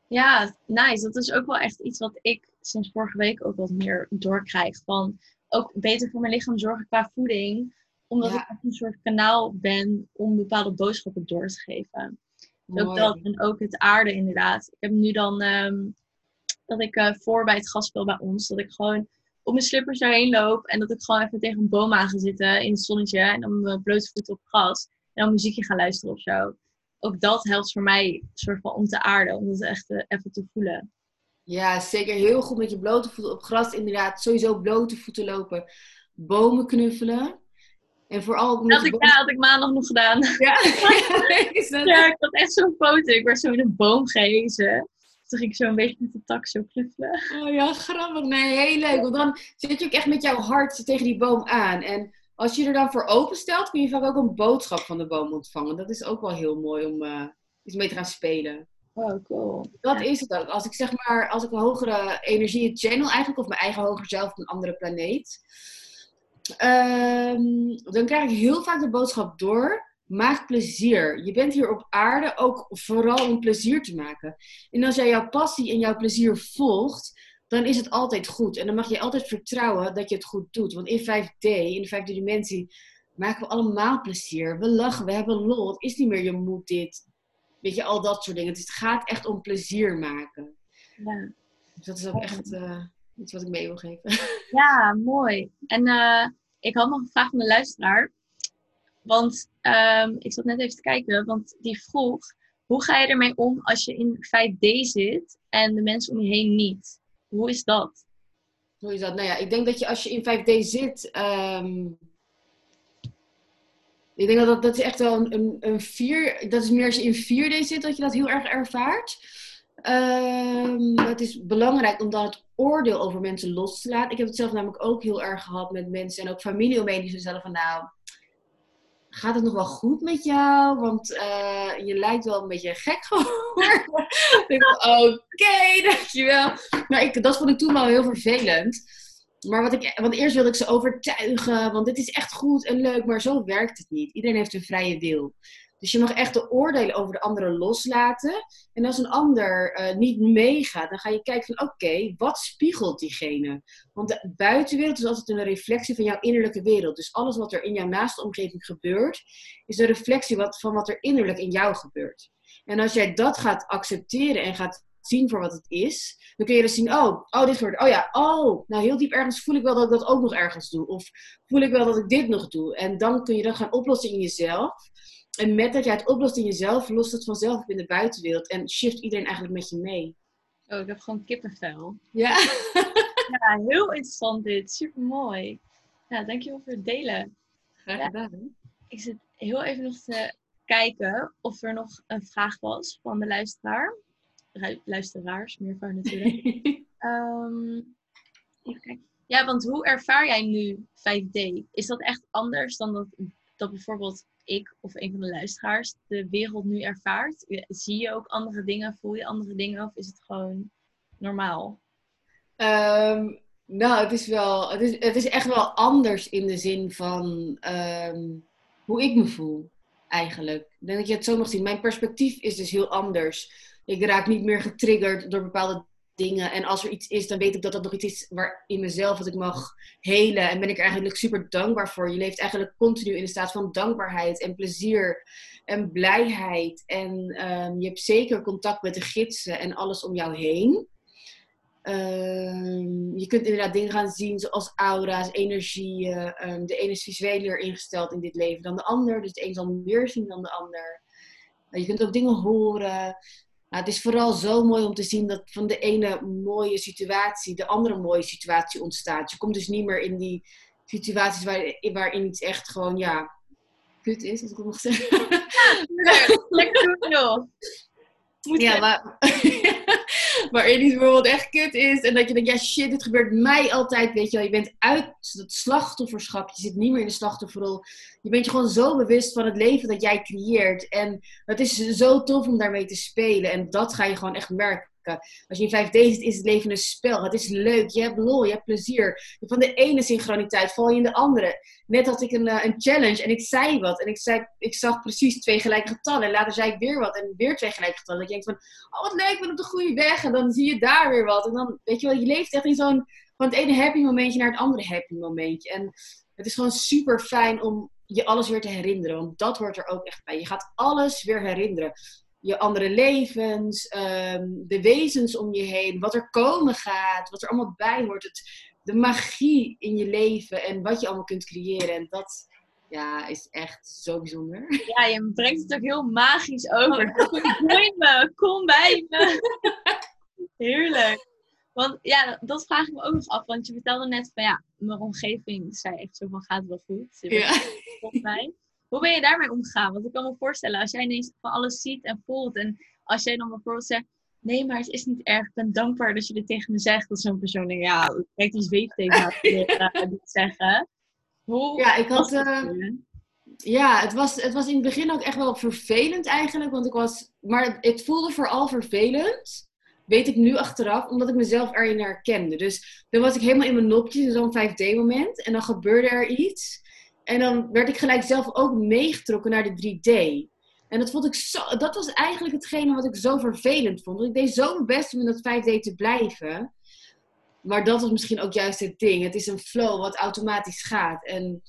[SPEAKER 1] ja, nice. Dat is ook wel echt iets wat ik sinds vorige week ook wat meer doorkrijg. Van ook beter voor mijn lichaam zorgen qua voeding. Omdat
[SPEAKER 2] Ja.
[SPEAKER 1] ik een soort kanaal ben om bepaalde boodschappen door te geven. Dus ook dat en ook het aarde inderdaad. Ik heb nu dan ehm, dat ik eh, voor bij het gasspel bij ons, dat ik gewoon op mijn slippers daarheen loop en dat ik gewoon even tegen een boom aan ga zitten in het zonnetje en dan mijn blote voeten op gras en dan muziekje ga luisteren of zo. Ook dat helpt voor mij soort van om te aarden, om het echt eh, even te voelen.
[SPEAKER 2] Ja, zeker heel goed met je blote voeten op gras. Inderdaad, sowieso blote voeten lopen. Bomen knuffelen. En vooral ook
[SPEAKER 1] Dat
[SPEAKER 2] met
[SPEAKER 1] had ik, ja, had ik maandag nog gedaan.
[SPEAKER 2] Ja,
[SPEAKER 1] Ja, ik had echt zo'n foto. Ik werd zo in een boom gehezen. Toen ging ik zo een beetje met de tak zo knuffelen.
[SPEAKER 2] Oh ja, grappig. Nee, heel leuk. Want dan zit je ook echt met jouw hart tegen die boom aan. En als je er dan voor openstelt, kun je vaak ook een boodschap van de boom ontvangen. Dat is ook wel heel mooi om eh iets mee te gaan spelen.
[SPEAKER 1] Oh, cool.
[SPEAKER 2] Dat
[SPEAKER 1] Ja.
[SPEAKER 2] is het ook. Als ik zeg maar, als ik een hogere energie channel eigenlijk, of mijn eigen hoger zelf op een andere planeet, ehm, dan krijg ik heel vaak de boodschap door. Maak plezier. Je bent hier op aarde ook vooral om plezier te maken. En als jij jouw passie en jouw plezier volgt, dan is het altijd goed. En dan mag je altijd vertrouwen dat je het goed doet. Want in 5D, in de vijfde dimensie, maken we allemaal plezier. We lachen, we hebben lol. Het is niet meer je moet dit. Weet je, al dat soort dingen. Het gaat echt om plezier maken.
[SPEAKER 1] Ja.
[SPEAKER 2] Dus dat is ook echt eh, iets wat ik mee wil geven.
[SPEAKER 1] Ja, mooi. En eh, ik had nog een vraag van de luisteraar. Want ehm, ik zat net even te kijken, want die vroeg: hoe ga je ermee om als je in 5D zit en de mensen om je heen niet? Hoe is dat?
[SPEAKER 2] Hoe is dat? Nou ja, ik denk dat je als je in 5D zit. ehm, ik denk dat dat, dat is echt wel een, een, een vier. Dat is meer als je in 4D zit dat je dat heel erg ervaart. Ehm, het is belangrijk om dan het oordeel over mensen los te laten. Ik heb het zelf namelijk ook heel erg gehad met mensen en ook familie omheen die zeiden van nou. Gaat het nog wel goed met jou? Want eh, je lijkt wel een beetje gek geworden. oké, dankjewel. Maar ik, dat vond ik toen wel heel vervelend. maar wat ik, want eerst wilde ik ze overtuigen, want dit is echt goed en leuk, maar zo werkt het niet. Iedereen heeft een vrije wil. Dus je mag echt de oordelen over de anderen loslaten. En als een ander uh, niet meegaat, dan ga je kijken van oké, wat spiegelt diegene? Want de buitenwereld is altijd een reflectie van jouw innerlijke wereld. Dus alles wat er in jouw naaste omgeving gebeurt, is een reflectie wat, van wat er innerlijk in jou gebeurt. En als jij dat gaat accepteren en gaat zien voor wat het is, dan kun je dus zien, oh, oh, dit wordt, oh ja, oh, nou heel diep ergens voel ik wel dat ik dat ook nog ergens doe. Of voel ik wel dat ik dit nog doe. En dan kun je dat gaan oplossen in jezelf. En met dat jij het oplost in jezelf, lost het vanzelf in de buitenwereld. En shift iedereen eigenlijk met je mee.
[SPEAKER 1] Oh, ik heb gewoon kippenvel.
[SPEAKER 2] Ja.
[SPEAKER 1] ja, heel interessant dit. Super mooi. Ja, dankjewel voor het delen.
[SPEAKER 2] Graag gedaan.
[SPEAKER 1] ik zit heel even nog te kijken of er nog een vraag was van de luisteraar. Luisteraars, meer van natuurlijk. um, even kijken. Ja, want hoe ervaar jij nu 5D? Is dat echt anders dan dat, dat bijvoorbeeld ik of een van de luisteraars de wereld nu ervaart? Zie je ook andere dingen? Voel je andere dingen? Of is het gewoon normaal?
[SPEAKER 2] Ehm, nou, het is wel, het is, het is echt wel anders in de zin van ehm, hoe ik me voel, eigenlijk. Denk dat je het zo mag zien. Mijn perspectief is dus heel anders. Ik raak niet meer getriggerd door bepaalde dingen. En als er iets is, dan weet ik dat dat nog iets is waar in mezelf dat ik mag helen. En ben ik er eigenlijk super dankbaar voor. Je leeft eigenlijk continu in een staat van dankbaarheid en plezier en blijheid. En ehm, je hebt zeker contact met de gidsen en alles om jou heen. Ehm, je kunt inderdaad dingen gaan zien zoals aura's, energieën. Um, de ene is visueler ingesteld in dit leven dan de ander. Dus de een zal meer zien dan de ander. Je kunt ook dingen horen. Nou, het is vooral zo mooi om te zien dat van de ene mooie situatie de andere mooie situatie ontstaat. Je komt dus niet meer in die situaties waar, waarin iets echt gewoon, ja, kut is, als ik het mag zeggen.
[SPEAKER 1] Ja, lekker doen joh.
[SPEAKER 2] ja, maar, waarin iets bijvoorbeeld echt kut is. En dat je denkt, ja shit, dit gebeurt mij altijd. Weet je wel, je bent uit het slachtofferschap. Je zit niet meer in de slachtofferrol. Je bent je gewoon zo bewust van het leven dat jij creëert. En het is zo tof om daarmee te spelen. En dat ga je gewoon echt merken. Als je in 5D zit, is het leven een spel. Het is leuk, je hebt lol, je hebt plezier. Van de ene synchroniteit val je in de andere. Net had ik een, uh, een challenge en ik zei wat. En ik, zei, ik zag precies twee gelijke getallen. En later zei ik weer wat en weer twee gelijke getallen. Dat je denkt van, oh wat leuk, ik ben op de goede weg. En dan zie je daar weer wat. En dan, weet je wel, je leeft echt in zo'n, van het ene happy momentje naar het andere happy momentje. En het is gewoon super fijn om je alles weer te herinneren. Want dat hoort er ook echt bij. Je gaat alles weer herinneren je andere levens, ehm, de wezens om je heen, wat er komen gaat, wat er allemaal bij hoort. Het, de magie in je leven en wat je allemaal kunt creëren. En dat ja, is echt zo bijzonder.
[SPEAKER 1] Ja, je brengt het ook heel magisch over. Kom bij me, kom bij me. Heerlijk. Want ja, dat vraag ik me ook nog af. Want je vertelde net van ja, mijn omgeving zei echt zo van gaat wel goed. Ja. Volgens mij. Hoe ben je daarmee omgegaan? Want ik kan me voorstellen, als jij ineens van alles ziet en voelt. En als jij dan bijvoorbeeld zegt, nee, maar het is niet erg. Ik ben dankbaar dat je dit tegen me zegt. Dat zo'n persoon denkt, ja, kijk die zweef tegen me dit zeggen. Hoe
[SPEAKER 2] ja, ik had... Uh, ja, het was, het was in het begin ook echt wel vervelend eigenlijk. Want ik was... Maar het voelde vooral vervelend weet ik nu achteraf, omdat ik mezelf erin herkende. Dus dan was ik helemaal in mijn nopjes in zo'n 5D-moment. En dan gebeurde er iets. En dan werd ik gelijk zelf ook meegetrokken naar de 3D. En dat vond ik zo, dat was eigenlijk hetgene wat ik zo vervelend vond. ik deed zo mijn best om in dat 5D te blijven. Maar dat was misschien ook juist het ding. Het is een flow wat automatisch gaat. En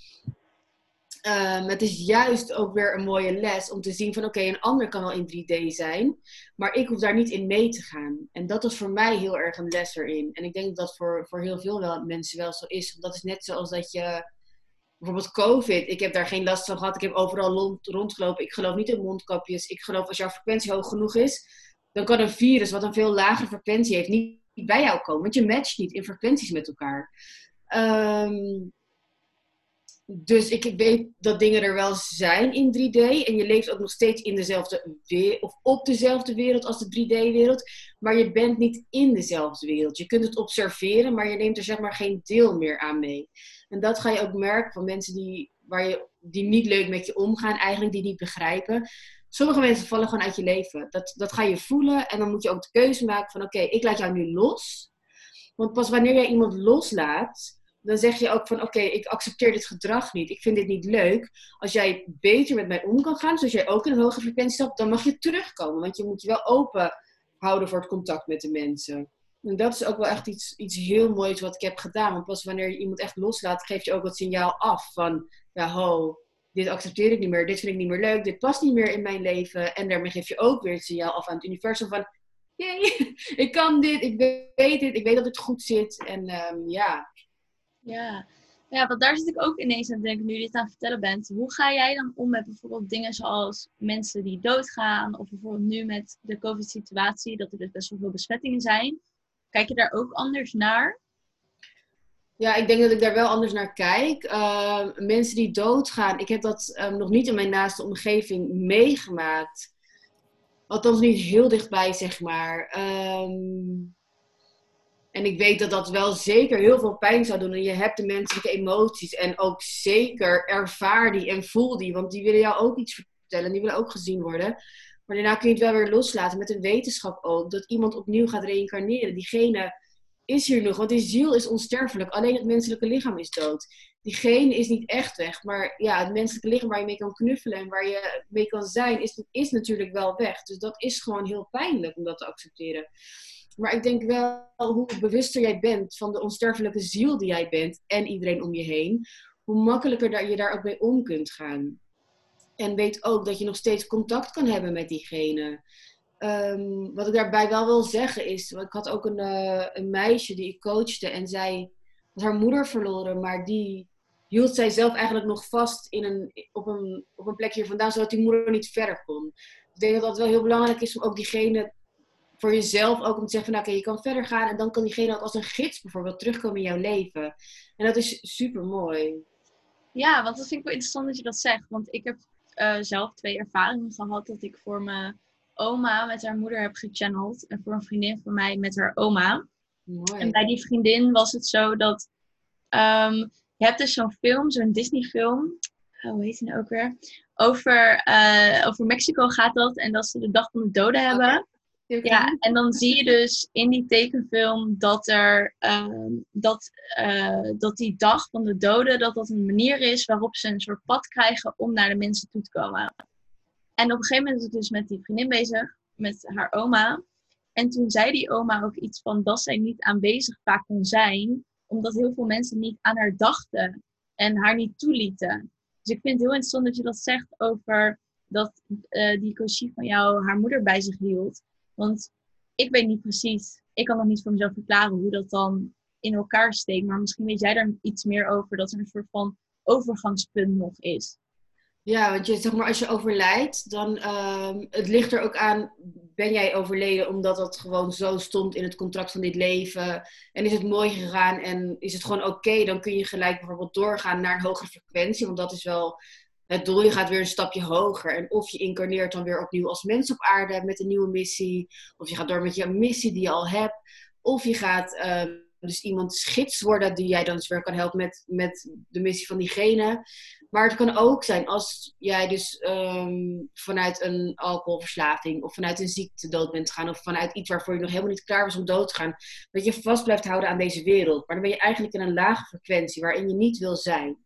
[SPEAKER 2] um, het is juist ook weer een mooie les om te zien van oké, een ander kan wel in 3D zijn, maar ik hoef daar niet in mee te gaan. En dat was voor mij heel erg een les erin. En ik denk dat dat voor, voor heel veel wel, mensen wel zo is. Want dat is net zoals dat je bijvoorbeeld COVID, ik heb daar geen last van gehad. Ik heb overal rond, rondgelopen. Ik geloof niet in mondkapjes. Ik geloof als jouw frequentie hoog genoeg is, dan kan een virus wat een veel lagere frequentie heeft niet, bij jou komen. Want je matcht niet in frequenties met elkaar. Ehm, dus ik weet dat dingen er wel zijn in 3D. En je leeft ook nog steeds in dezelfde wereld, of op dezelfde wereld als de 3D-wereld. Maar je bent niet in dezelfde wereld. Je kunt het observeren, maar je neemt er zeg maar geen deel meer aan mee. En dat ga je ook merken van mensen die, waar je, die niet leuk met je omgaan, eigenlijk die niet begrijpen. Sommige mensen vallen gewoon uit je leven. Dat, dat ga je voelen en dan moet je ook de keuze maken van oké, ik laat jou nu los. Want pas wanneer jij iemand loslaat, dan zeg je ook van oké, ik accepteer dit gedrag niet. Ik vind dit niet leuk. Als jij beter met mij om kan gaan, zoals jij ook in een hoge frequentie stapt, dan mag je terugkomen. Want je moet je wel open houden voor het contact met de mensen. En dat is ook wel echt iets, iets heel moois wat ik heb gedaan. Want pas wanneer je iemand echt loslaat, geef je ook het signaal af van ja, ho, dit accepteer ik niet meer, dit vind ik niet meer leuk, dit past niet meer in mijn leven. En daarmee geef je ook weer het signaal af aan het universum van jee, ik kan dit, ik weet dit, ik weet dat het goed zit. En ehm, ja,
[SPEAKER 1] ja. ja, want daar zit ik ook ineens aan denken nu je dit aan het vertellen bent. Hoe ga jij dan om met bijvoorbeeld dingen zoals mensen die doodgaan? Of bijvoorbeeld nu met de COVID-situatie, dat er dus best wel veel besmettingen zijn. Kijk je daar ook anders naar?
[SPEAKER 2] Ja, ik denk dat ik daar wel anders naar kijk. Uh, mensen die doodgaan, ik heb dat um, nog niet in mijn naaste omgeving meegemaakt. Althans niet heel dichtbij, zeg maar. Um, en ik weet dat dat wel zeker heel veel pijn zou doen. En je hebt de menselijke emoties. En ook zeker ervaar die en voel die. Want die willen jou ook iets vertellen. Die willen ook gezien worden. Maar daarna kun je het wel weer loslaten. Met een wetenschap ook. Dat iemand opnieuw gaat reïncarneren. Diegene is hier nog. Want die ziel is onsterfelijk. Alleen het menselijke lichaam is dood. Diegene is niet echt weg. Maar ja, het menselijke lichaam waar je mee kan knuffelen. En waar je mee kan zijn. Is, is natuurlijk wel weg. Dus dat is gewoon heel pijnlijk om dat te accepteren. Maar ik denk wel, hoe bewuster jij bent van de onsterfelijke ziel die jij bent en iedereen om je heen, hoe makkelijker je daar ook mee om kunt gaan. En weet ook dat je nog steeds contact kan hebben met diegene. Um, wat ik daarbij wel wil zeggen is, ik had ook een, uh, een meisje die ik coachte en zij had haar moeder verloren, maar die hield zij zelf eigenlijk nog vast in een, op, een, op een plekje vandaan, zodat die moeder niet verder kon. Ik denk dat dat wel heel belangrijk is om ook diegene voor jezelf ook om te zeggen van oké, je kan verder gaan en dan kan diegene ook als een gids bijvoorbeeld terugkomen in jouw leven. En dat is super mooi.
[SPEAKER 1] Ja, want dat vind ik wel interessant dat je dat zegt. Want ik heb uh, zelf twee ervaringen gehad dat ik voor mijn oma met haar moeder heb gechanneld. En voor een vriendin van mij met haar oma. Mooi. En bij die vriendin was het zo dat um, je hebt dus zo'n film, zo'n Disney film. Oh, hoe heet die nou ook weer? Over, uh, over Mexico gaat dat. En dat ze de dag van de doden hebben. Ja, en dan zie je dus in die tekenfilm dat er uh, dat, uh, dat die dag van de doden, dat dat een manier is waarop ze een soort pad krijgen om naar de mensen toe te komen. En op een gegeven moment is het dus met die vriendin bezig, met haar oma. En toen zei die oma ook iets van dat zij niet aanwezig vaak kon zijn, omdat heel veel mensen niet aan haar dachten en haar niet toelieten. Dus ik vind het heel interessant dat je dat zegt over dat uh, die Koshi van jou haar moeder bij zich hield. Want ik weet niet precies, ik kan nog niet voor mezelf verklaren hoe dat dan in elkaar steekt. Maar misschien weet jij daar iets meer over, dat er een soort van overgangspunt nog is.
[SPEAKER 2] Ja, want je, zeg maar, als je overlijdt, dan uh, het ligt er ook aan, ben jij overleden omdat dat gewoon zo stond in het contract van dit leven? En is het mooi gegaan en is het gewoon oké? dan kun je gelijk bijvoorbeeld doorgaan naar een hogere frequentie, want dat is wel het doel, je gaat weer een stapje hoger. En of je incarneert dan weer opnieuw als mens op aarde met een nieuwe missie. Of je gaat door met je missie die je al hebt. Of je gaat uh, dus iemand gids worden die jij dan dus weer kan helpen met, met de missie van diegene. Maar het kan ook zijn als jij dus um, vanuit een alcoholverslaving of vanuit een ziekte dood bent gaan of vanuit iets waarvoor je nog helemaal niet klaar was om dood te gaan, dat je vast blijft houden aan deze wereld. Maar dan ben je eigenlijk in een lage frequentie waarin je niet wil zijn.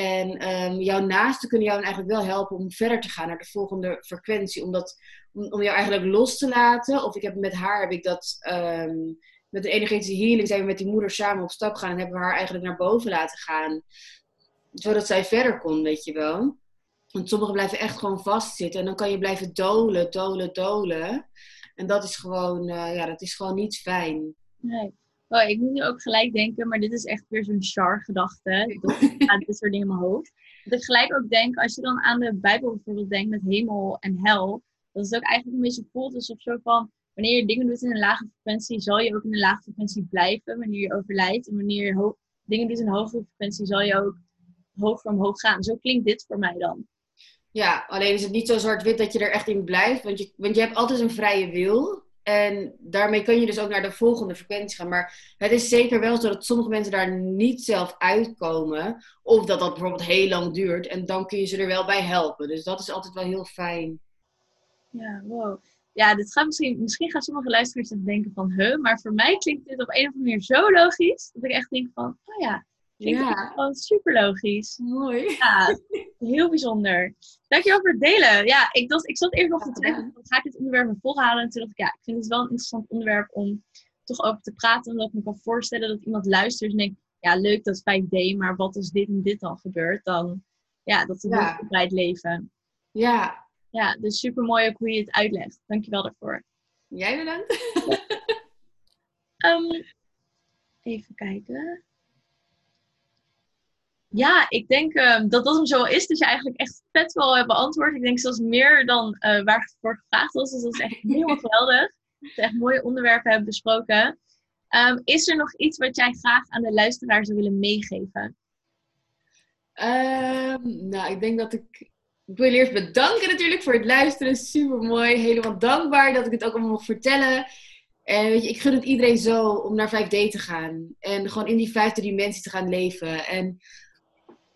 [SPEAKER 2] En um, jouw naasten kunnen jou eigenlijk wel helpen om verder te gaan naar de volgende frequentie. Om, dat, om, om jou eigenlijk los te laten. Of ik heb met haar heb ik dat. Um, met de energetische healing zijn we met die moeder samen op stap gaan. En hebben we haar eigenlijk naar boven laten gaan. Zodat zij verder kon, weet je wel. Want sommigen blijven echt gewoon vastzitten. En dan kan je blijven dolen, dolen, dolen. En dat is gewoon, uh, ja, dat is gewoon niet fijn.
[SPEAKER 1] Nee. Oh, ik moet nu ook gelijk denken, maar dit is echt weer zo'n char-gedachte. Dat dit soort dingen in mijn hoofd. Dat ik gelijk ook denk, als je dan aan de Bijbel bijvoorbeeld denkt met hemel en hel, dat het ook eigenlijk een beetje voelt alsof zo van, wanneer je dingen doet in een lage frequentie, zal je ook in een lage frequentie blijven wanneer je overlijdt. En wanneer je dingen doet in een hogere frequentie, zal je ook hoger omhoog gaan. Zo klinkt dit voor mij dan.
[SPEAKER 2] Ja, alleen is het niet zo zwart-wit dat je er echt in blijft. Want je, want je hebt altijd een vrije wil. En daarmee kun je dus ook naar de volgende frequentie gaan. Maar het is zeker wel zo dat sommige mensen daar niet zelf uitkomen. Of dat dat bijvoorbeeld heel lang duurt. En dan kun je ze er wel bij helpen. Dus dat is altijd wel heel fijn.
[SPEAKER 1] Ja, wow. ja, dit gaat misschien, misschien gaan sommige luisteraars denken van, huh, maar voor mij klinkt dit op een of andere manier zo logisch, dat ik echt denk van, oh ja, ja. gewoon super logisch.
[SPEAKER 2] Mooi.
[SPEAKER 1] Ja, heel bijzonder. Dankjewel voor het delen. Ja, ik, dacht, ik zat even nog te denken, ga ik dit onderwerp volhouden? En toen dacht ik, ja, ik vind het wel een interessant onderwerp om toch over te praten, omdat ik me kan voorstellen dat iemand luistert en denkt, ja, leuk dat 5D, maar wat als dit en dit dan gebeurt, dan, ja, dat een ja. het leven.
[SPEAKER 2] Ja,
[SPEAKER 1] ja, dus super mooi ook hoe je het uitlegt. Dankjewel daarvoor.
[SPEAKER 2] Jij bedankt.
[SPEAKER 1] um, even kijken. Ja, ik denk um, dat dat hem zo is. Dat je eigenlijk echt vet wel hebt beantwoord. Ik denk zelfs meer dan uh, waar voor gevraagd was. Dus dat is echt helemaal geweldig. Dat we echt mooie onderwerpen hebben besproken. Um, is er nog iets wat jij graag aan de luisteraar zou willen meegeven?
[SPEAKER 2] nou, ik denk dat ik ik wil eerst bedanken natuurlijk voor het luisteren. Super mooi. Helemaal dankbaar dat ik het ook allemaal mag vertellen. En weet je, ik gun het iedereen zo om naar 5D te gaan. En gewoon in die vijfde dimensie te gaan leven. En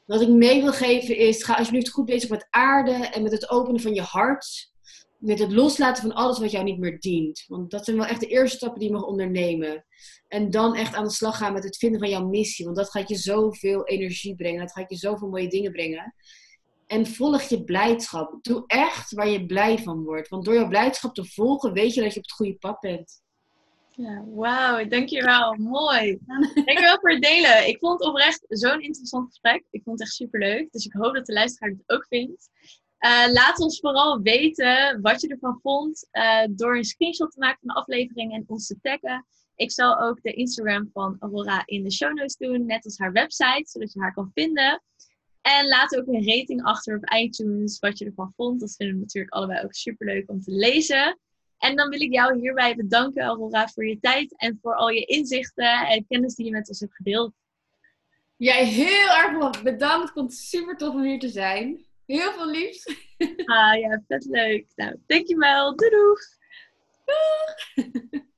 [SPEAKER 2] wat ik mee wil geven is, ga alsjeblieft goed bezig met aarde en met het openen van je hart. Met het loslaten van alles wat jou niet meer dient. Want dat zijn wel echt de eerste stappen die je mag ondernemen. En dan echt aan de slag gaan met het vinden van jouw missie. Want dat gaat je zoveel energie brengen. Dat gaat je zoveel mooie dingen brengen. En volg je blijdschap. Doe echt waar je blij van wordt. Want door jouw blijdschap te volgen, weet je dat je op het goede pad bent.
[SPEAKER 1] Ja, wauw, dankjewel. Mooi. Dankjewel voor het delen. Ik vond het oprecht zo'n interessant gesprek. Ik vond het echt super leuk. Dus ik hoop dat de luisteraar het ook vindt. Uh, laat ons vooral weten wat je ervan vond uh, door een screenshot te maken van de aflevering en ons te taggen. Ik zal ook de Instagram van Aurora in de show notes doen, net als haar website, zodat je haar kan vinden. En laat ook een rating achter op iTunes, wat je ervan vond. Dat vinden we natuurlijk allebei ook super leuk om te lezen. En dan wil ik jou hierbij bedanken, Aurora, voor je tijd en voor al je inzichten en kennis die je met ons hebt gedeeld.
[SPEAKER 2] Jij heel erg bedankt. Ik vond het super tof om hier te zijn. Heel veel liefs.
[SPEAKER 1] Ah ja, vet leuk. Nou, dankjewel. Doei doeg. Doeg.